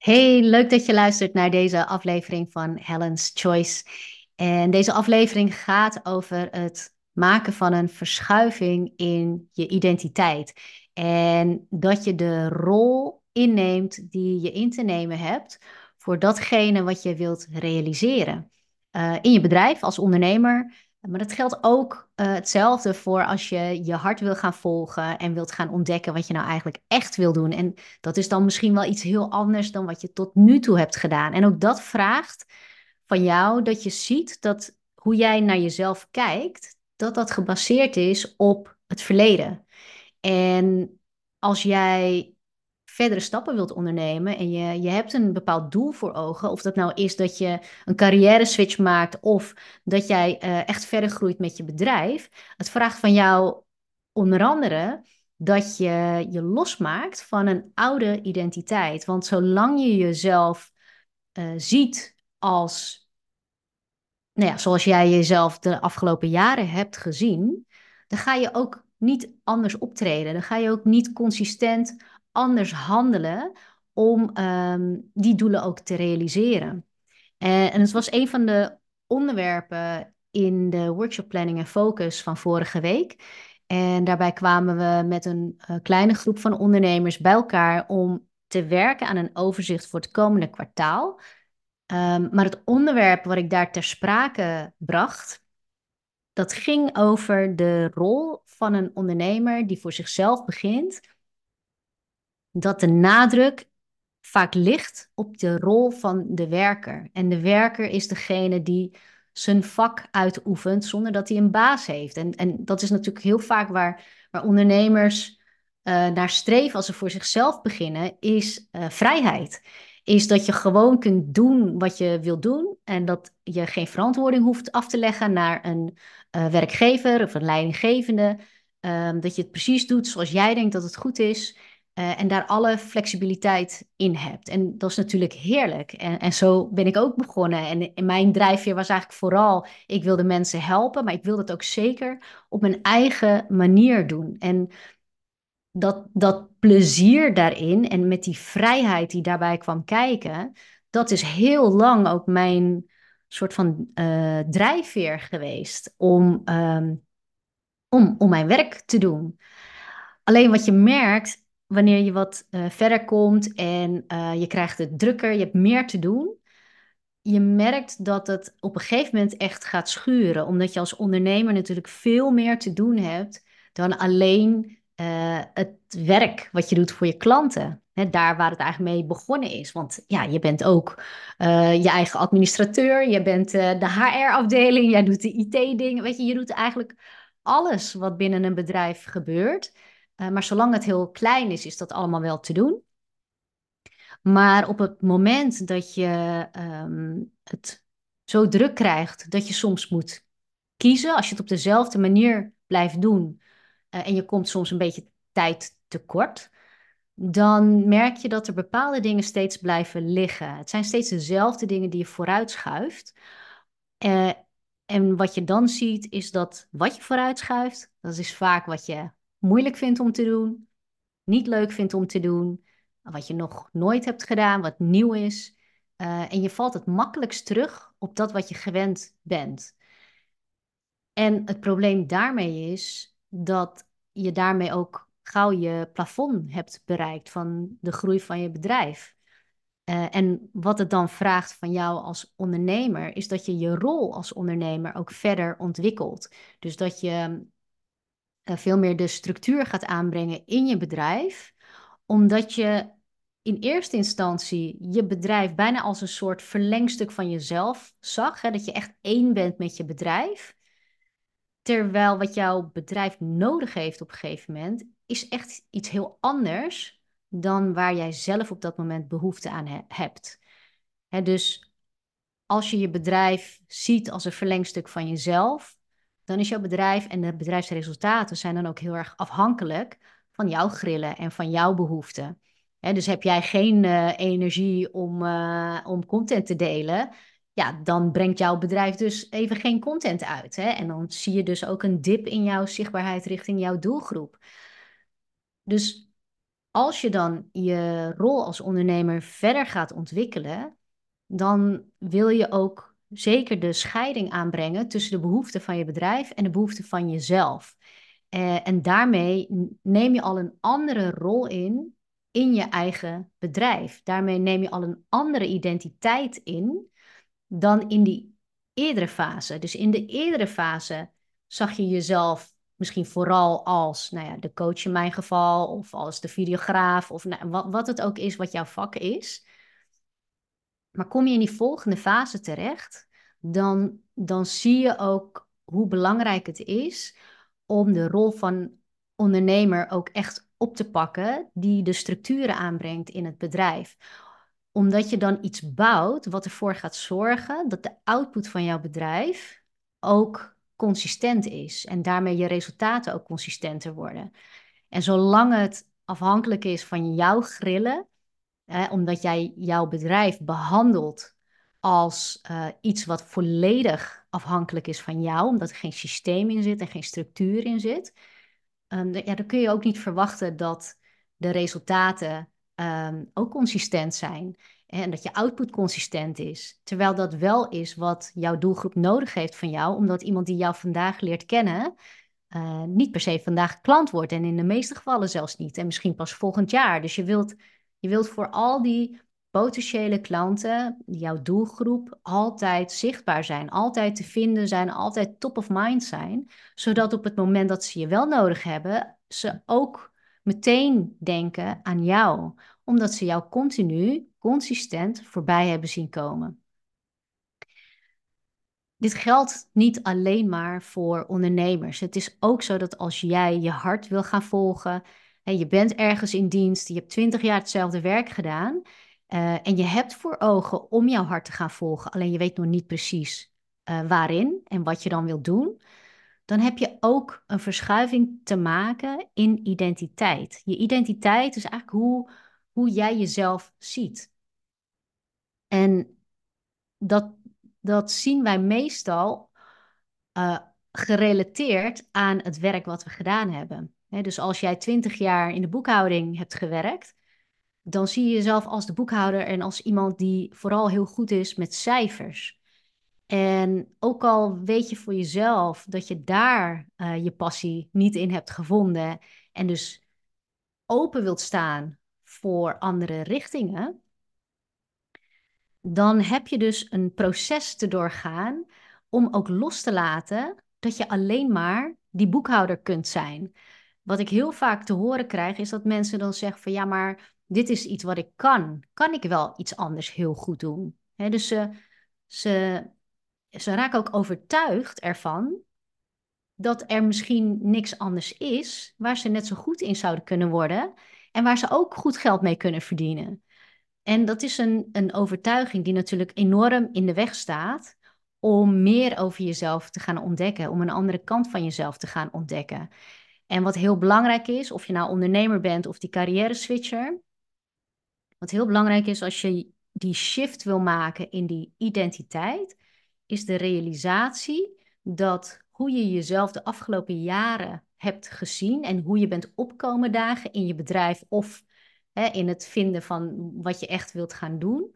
Hey, leuk dat je luistert naar deze aflevering van Helen's Choice. En deze aflevering gaat over het maken van een verschuiving in je identiteit. En dat je de rol inneemt die je in te nemen hebt voor datgene wat je wilt realiseren. Uh, in je bedrijf als ondernemer, maar dat geldt ook uh, hetzelfde voor als je je hart wil gaan volgen en wilt gaan ontdekken wat je nou eigenlijk echt wil doen. En dat is dan misschien wel iets heel anders dan wat je tot nu toe hebt gedaan. En ook dat vraagt van jou dat je ziet dat hoe jij naar jezelf kijkt, dat dat gebaseerd is op het verleden. En als jij verdere stappen wilt ondernemen en je, je hebt een bepaald doel voor ogen, of dat nou is dat je een carrière switch maakt of dat jij uh, echt verder groeit met je bedrijf, het vraagt van jou onder andere dat je je losmaakt van een oude identiteit. Want zolang je jezelf uh, ziet als, nou ja, zoals jij jezelf de afgelopen jaren hebt gezien, dan ga je ook niet anders optreden. Dan ga je ook niet consistent anders handelen om ehm, die doelen ook te realiseren. En, en het was een van de onderwerpen in de workshop planning en focus van vorige week. En daarbij kwamen we met een uh, kleine groep van ondernemers bij elkaar om te werken aan een overzicht voor het komende kwartaal. Um, maar het onderwerp wat ik daar ter sprake bracht, dat ging over de rol van een ondernemer die voor zichzelf begint dat de nadruk vaak ligt op de rol van de werker. En de werker is degene die zijn vak uitoefent zonder dat hij een baas heeft. En, en dat is natuurlijk heel vaak waar, waar ondernemers uh, naar streven als ze voor zichzelf beginnen, is uh, vrijheid. Is dat je gewoon kunt doen wat je wilt doen en dat je geen verantwoording hoeft af te leggen naar een uh, werkgever of een leidinggevende. Um, dat je het precies doet zoals jij denkt dat het goed is. Uh, en daar alle flexibiliteit in hebt. En dat is natuurlijk heerlijk. En, en zo ben ik ook begonnen. En, mijn drijfveer was eigenlijk vooral, ik wilde mensen helpen, maar ik wilde het ook zeker op mijn eigen manier doen. En dat, dat plezier daarin en met die vrijheid die daarbij kwam kijken, dat is heel lang ook mijn soort van uh, drijfveer geweest om, um, om, om mijn werk te doen. Alleen wat je merkt, wanneer je wat uh, verder komt en uh, je krijgt het drukker, je hebt meer te doen. Je merkt dat het op een gegeven moment echt gaat schuren, omdat je als ondernemer natuurlijk veel meer te doen hebt dan alleen uh, het werk wat je doet voor je klanten. Daar waar het eigenlijk mee begonnen is. Want ja, je bent ook je eigen administrateur, je bent de HR-afdeling, jij doet de IT-dingen. Weet je, je doet eigenlijk alles wat binnen een bedrijf gebeurt. Uh, maar zolang het heel klein is, is dat allemaal wel te doen. Maar op het moment dat je um, het zo druk krijgt dat je soms moet kiezen, als je het op dezelfde manier blijft doen uh, en je komt soms een beetje tijd tekort, dan merk je dat er bepaalde dingen steeds blijven liggen. Het zijn steeds dezelfde dingen die je vooruitschuift. Uh, en wat je dan ziet, is dat wat je vooruitschuift, dat is vaak wat je moeilijk vindt om te doen, niet leuk vindt om te doen, wat je nog nooit hebt gedaan, wat nieuw is. Uh, en je valt het makkelijkst terug op dat wat je gewend bent. En het probleem daarmee is dat je daarmee ook gauw je plafond hebt bereikt van de groei van je bedrijf. Uh, en wat het dan vraagt van jou als ondernemer, is dat je je rol als ondernemer ook verder ontwikkelt. Dus dat je veel meer de structuur gaat aanbrengen in je bedrijf, omdat je in eerste instantie je bedrijf bijna als een soort verlengstuk van jezelf zag. Hè? Dat je echt één bent met je bedrijf. Terwijl wat jouw bedrijf nodig heeft op een gegeven moment, is echt iets heel anders dan waar jij zelf op dat moment behoefte aan he hebt. Dus als je je bedrijf ziet als een verlengstuk van jezelf, dan is jouw bedrijf en de bedrijfsresultaten zijn dan ook heel erg afhankelijk van jouw grillen en van jouw behoeften. dus heb jij geen uh, energie om, uh, om content te delen, ja, dan brengt jouw bedrijf dus even geen content uit. Hè? En dan zie je dus ook een dip in jouw zichtbaarheid richting jouw doelgroep. Dus als je dan je rol als ondernemer verder gaat ontwikkelen, dan wil je ook zeker de scheiding aanbrengen tussen de behoeften van je bedrijf en de behoeften van jezelf. Uh, en daarmee neem je al een andere rol in in je eigen bedrijf. Daarmee neem je al een andere identiteit in dan in die eerdere fase. Dus in de eerdere fase zag je jezelf misschien vooral als nou ja, de coach in mijn geval, of als de videograaf, of nou, wat, wat het ook is wat jouw vak is. Maar kom je in die volgende fase terecht, dan, dan zie je ook hoe belangrijk het is om de rol van ondernemer ook echt op te pakken die de structuren aanbrengt in het bedrijf. Omdat je dan iets bouwt wat ervoor gaat zorgen dat de output van jouw bedrijf ook consistent is en daarmee je resultaten ook consistenter worden. En zolang het afhankelijk is van jouw grillen, omdat jij jouw bedrijf behandelt als uh, iets wat volledig afhankelijk is van jou, omdat er geen systeem in zit en geen structuur in zit, um, ja, dan kun je ook niet verwachten dat de resultaten um, ook consistent zijn. En dat je output consistent is. Terwijl dat wel is wat jouw doelgroep nodig heeft van jou, omdat iemand die jou vandaag leert kennen, uh, niet per se vandaag klant wordt. En in de meeste gevallen zelfs niet. En misschien pas volgend jaar. Dus je wilt, je wilt voor al die potentiële klanten, jouw doelgroep, altijd zichtbaar zijn, altijd te vinden zijn, altijd top of mind zijn, zodat op het moment dat ze je wel nodig hebben, ze ook meteen denken aan jou, omdat ze jou continu, consistent voorbij hebben zien komen. Dit geldt niet alleen maar voor ondernemers. Het is ook zo dat als jij je hart wil gaan volgen je bent ergens in dienst, je hebt twintig jaar hetzelfde werk gedaan uh, en je hebt voor ogen om jouw hart te gaan volgen, alleen je weet nog niet precies uh, waarin en wat je dan wilt doen, dan heb je ook een verschuiving te maken in identiteit. Je identiteit is eigenlijk hoe, hoe jij jezelf ziet. En dat, dat zien wij meestal uh, gerelateerd aan het werk wat we gedaan hebben. Dus als jij twintig jaar in de boekhouding hebt gewerkt, dan zie je jezelf als de boekhouder en als iemand die vooral heel goed is met cijfers. En ook al weet je voor jezelf dat je daar uh, je passie niet in hebt gevonden en dus open wilt staan voor andere richtingen, dan heb je dus een proces te doorgaan om ook los te laten dat je alleen maar die boekhouder kunt zijn. Wat ik heel vaak te horen krijg is dat mensen dan zeggen van ja, maar dit is iets wat ik kan. Kan ik wel iets anders heel goed doen? dus ze, ze, ze raken ook overtuigd ervan dat er misschien niks anders is waar ze net zo goed in zouden kunnen worden en waar ze ook goed geld mee kunnen verdienen. En dat is een, een overtuiging die natuurlijk enorm in de weg staat om meer over jezelf te gaan ontdekken, om een andere kant van jezelf te gaan ontdekken. En wat heel belangrijk is, of je nou ondernemer bent of die carrière switcher, wat heel belangrijk is als je die shift wil maken in die identiteit, is de realisatie dat hoe je jezelf de afgelopen jaren hebt gezien en hoe je bent opkomen dagen in je bedrijf of hè, in het vinden van wat je echt wilt gaan doen,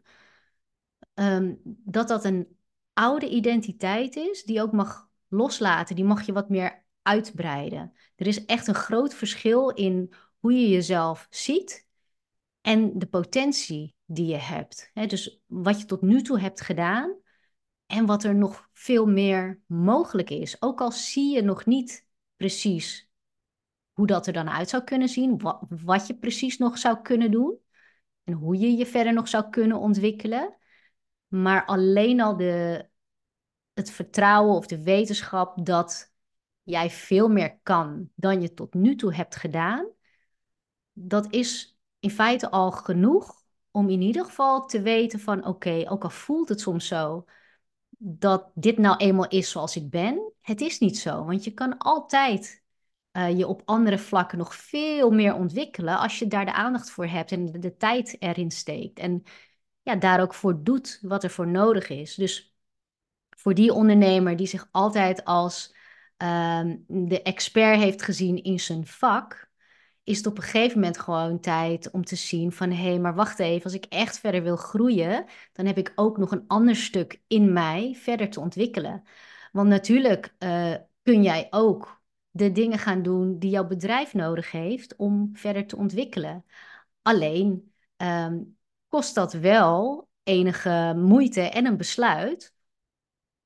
ehm, dat dat een oude identiteit is die ook mag loslaten, die mag je wat meer uitbreiden. Er is echt een groot verschil in hoe je jezelf ziet en de potentie die je hebt. dus wat je tot nu toe hebt gedaan en wat er nog veel meer mogelijk is. Ook al zie je nog niet precies hoe dat er dan uit zou kunnen zien, wat, wat je precies nog zou kunnen doen en hoe je je verder nog zou kunnen ontwikkelen. Maar alleen al de, het vertrouwen of de wetenschap dat jij veel meer kan dan je tot nu toe hebt gedaan, dat is in feite al genoeg om in ieder geval te weten van oké, ook al voelt het soms zo dat dit nou eenmaal is zoals ik ben, het is niet zo. Want je kan altijd uh, je op andere vlakken nog veel meer ontwikkelen als je daar de aandacht voor hebt en de, de tijd erin steekt. En ja, daar ook voor doet wat er voor nodig is. Dus voor die ondernemer die zich altijd als um, de expert heeft gezien in zijn vak, is het op een gegeven moment gewoon tijd om te zien van hé, hey, maar wacht even, als ik echt verder wil groeien, dan heb ik ook nog een ander stuk in mij verder te ontwikkelen. Want natuurlijk uh, kun jij ook de dingen gaan doen die jouw bedrijf nodig heeft om verder te ontwikkelen. Alleen um, kost dat wel enige moeite en een besluit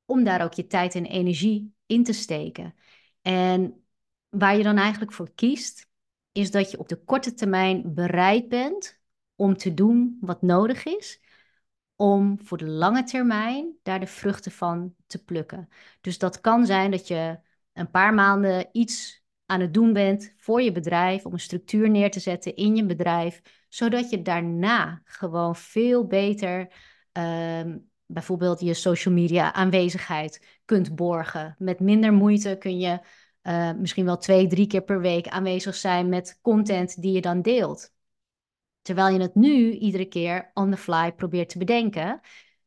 om daar ook je tijd en energie in te steken. En waar je dan eigenlijk voor kiest, is dat je op de korte termijn bereid bent om te doen wat nodig is, om voor de lange termijn daar de vruchten van te plukken. Dus dat kan zijn dat je een paar maanden iets aan het doen bent voor je bedrijf, om een structuur neer te zetten in je bedrijf, zodat je daarna gewoon veel beter ehm, bijvoorbeeld je social media aanwezigheid kunt borgen. Met minder moeite kun je uh, misschien wel twee, drie keer per week aanwezig zijn met content die je dan deelt. Terwijl je het nu iedere keer on the fly probeert te bedenken.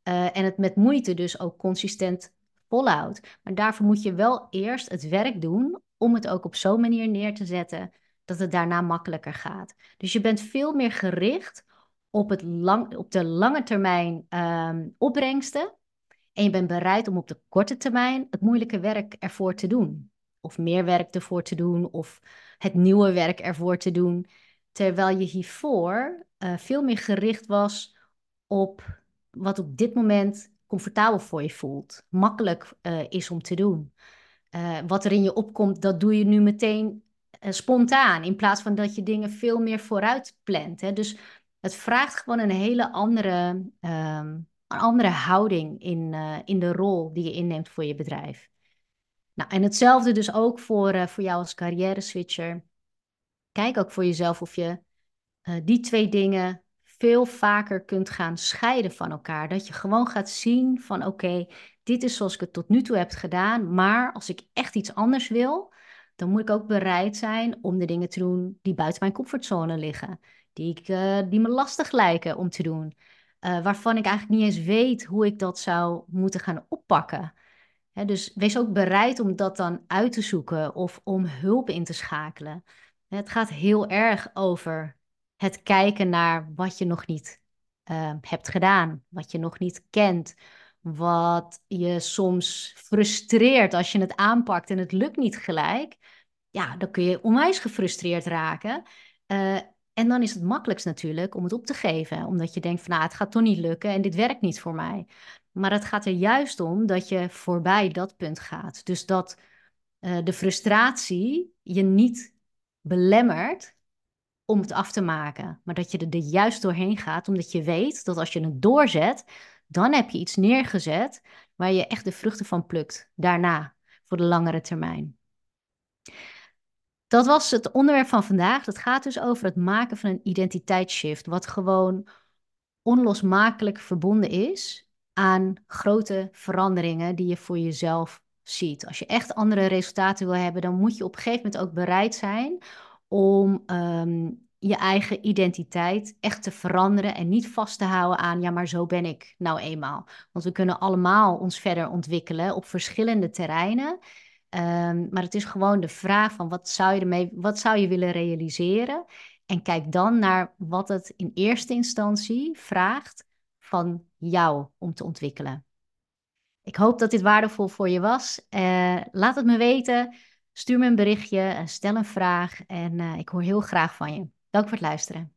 Uh, en het met moeite dus ook consistent volhoudt. Maar daarvoor moet je wel eerst het werk doen om het ook op zo'n manier neer te zetten dat het daarna makkelijker gaat. Dus je bent veel meer gericht op, het lang, op de lange termijn um, opbrengsten. En je bent bereid om op de korte termijn het moeilijke werk ervoor te doen. Of meer werk ervoor te doen, of het nieuwe werk ervoor te doen. Terwijl je hiervoor uh, veel meer gericht was op wat op dit moment comfortabel voor je voelt, makkelijk uh, is om te doen. Uh, wat er in je opkomt, dat doe je nu meteen spontaan, in plaats van dat je dingen veel meer vooruit plant. Hè? Dus het vraagt gewoon een hele andere, um, een andere houding in, uh, in de rol die je inneemt voor je bedrijf. Nou, en hetzelfde dus ook voor, uh, voor jou als carrière switcher. Kijk ook voor jezelf of je uh, die twee dingen veel vaker kunt gaan scheiden van elkaar. Dat je gewoon gaat zien van oké, dit is zoals ik het tot nu toe heb gedaan, maar als ik echt iets anders wil, dan moet ik ook bereid zijn om de dingen te doen die buiten mijn comfortzone liggen die, ik, die me lastig lijken om te doen. Uh, waarvan ik eigenlijk niet eens weet hoe ik dat zou moeten gaan oppakken. Dus wees ook bereid om dat dan uit te zoeken of om hulp in te schakelen. Het gaat heel erg over het kijken naar wat je nog niet uh, hebt gedaan, wat je nog niet kent, wat je soms frustreert als je het aanpakt en het lukt niet gelijk. Ja, dan kun je onwijs gefrustreerd raken. Uh, en dan is het makkelijkst natuurlijk om het op te geven, omdat je denkt van nou, het gaat toch niet lukken en dit werkt niet voor mij. Maar het gaat er juist om dat je voorbij dat punt gaat. Dus dat uh, de frustratie je niet belemmert om het af te maken, maar dat je er juist doorheen gaat, omdat je weet dat als je het doorzet, dan heb je iets neergezet waar je echt de vruchten van plukt daarna voor de langere termijn. Dat was het onderwerp van vandaag. Dat gaat dus over het maken van een identiteitsshift, wat gewoon onlosmakelijk verbonden is aan grote veranderingen die je voor jezelf ziet. Als je echt andere resultaten wil hebben, dan moet je op een gegeven moment ook bereid zijn om um, je eigen identiteit echt te veranderen en niet vast te houden aan, ja, maar zo ben ik nou eenmaal. Want we kunnen allemaal ons verder ontwikkelen op verschillende terreinen. Um, maar het is gewoon de vraag van wat zou je ermee, wat zou je willen realiseren? En kijk dan naar wat het in eerste instantie vraagt van jou om te ontwikkelen. Ik hoop dat dit waardevol voor je was. Uh, laat het me weten. Stuur me een berichtje, stel een vraag en uh, ik hoor heel graag van je. Dank voor het luisteren.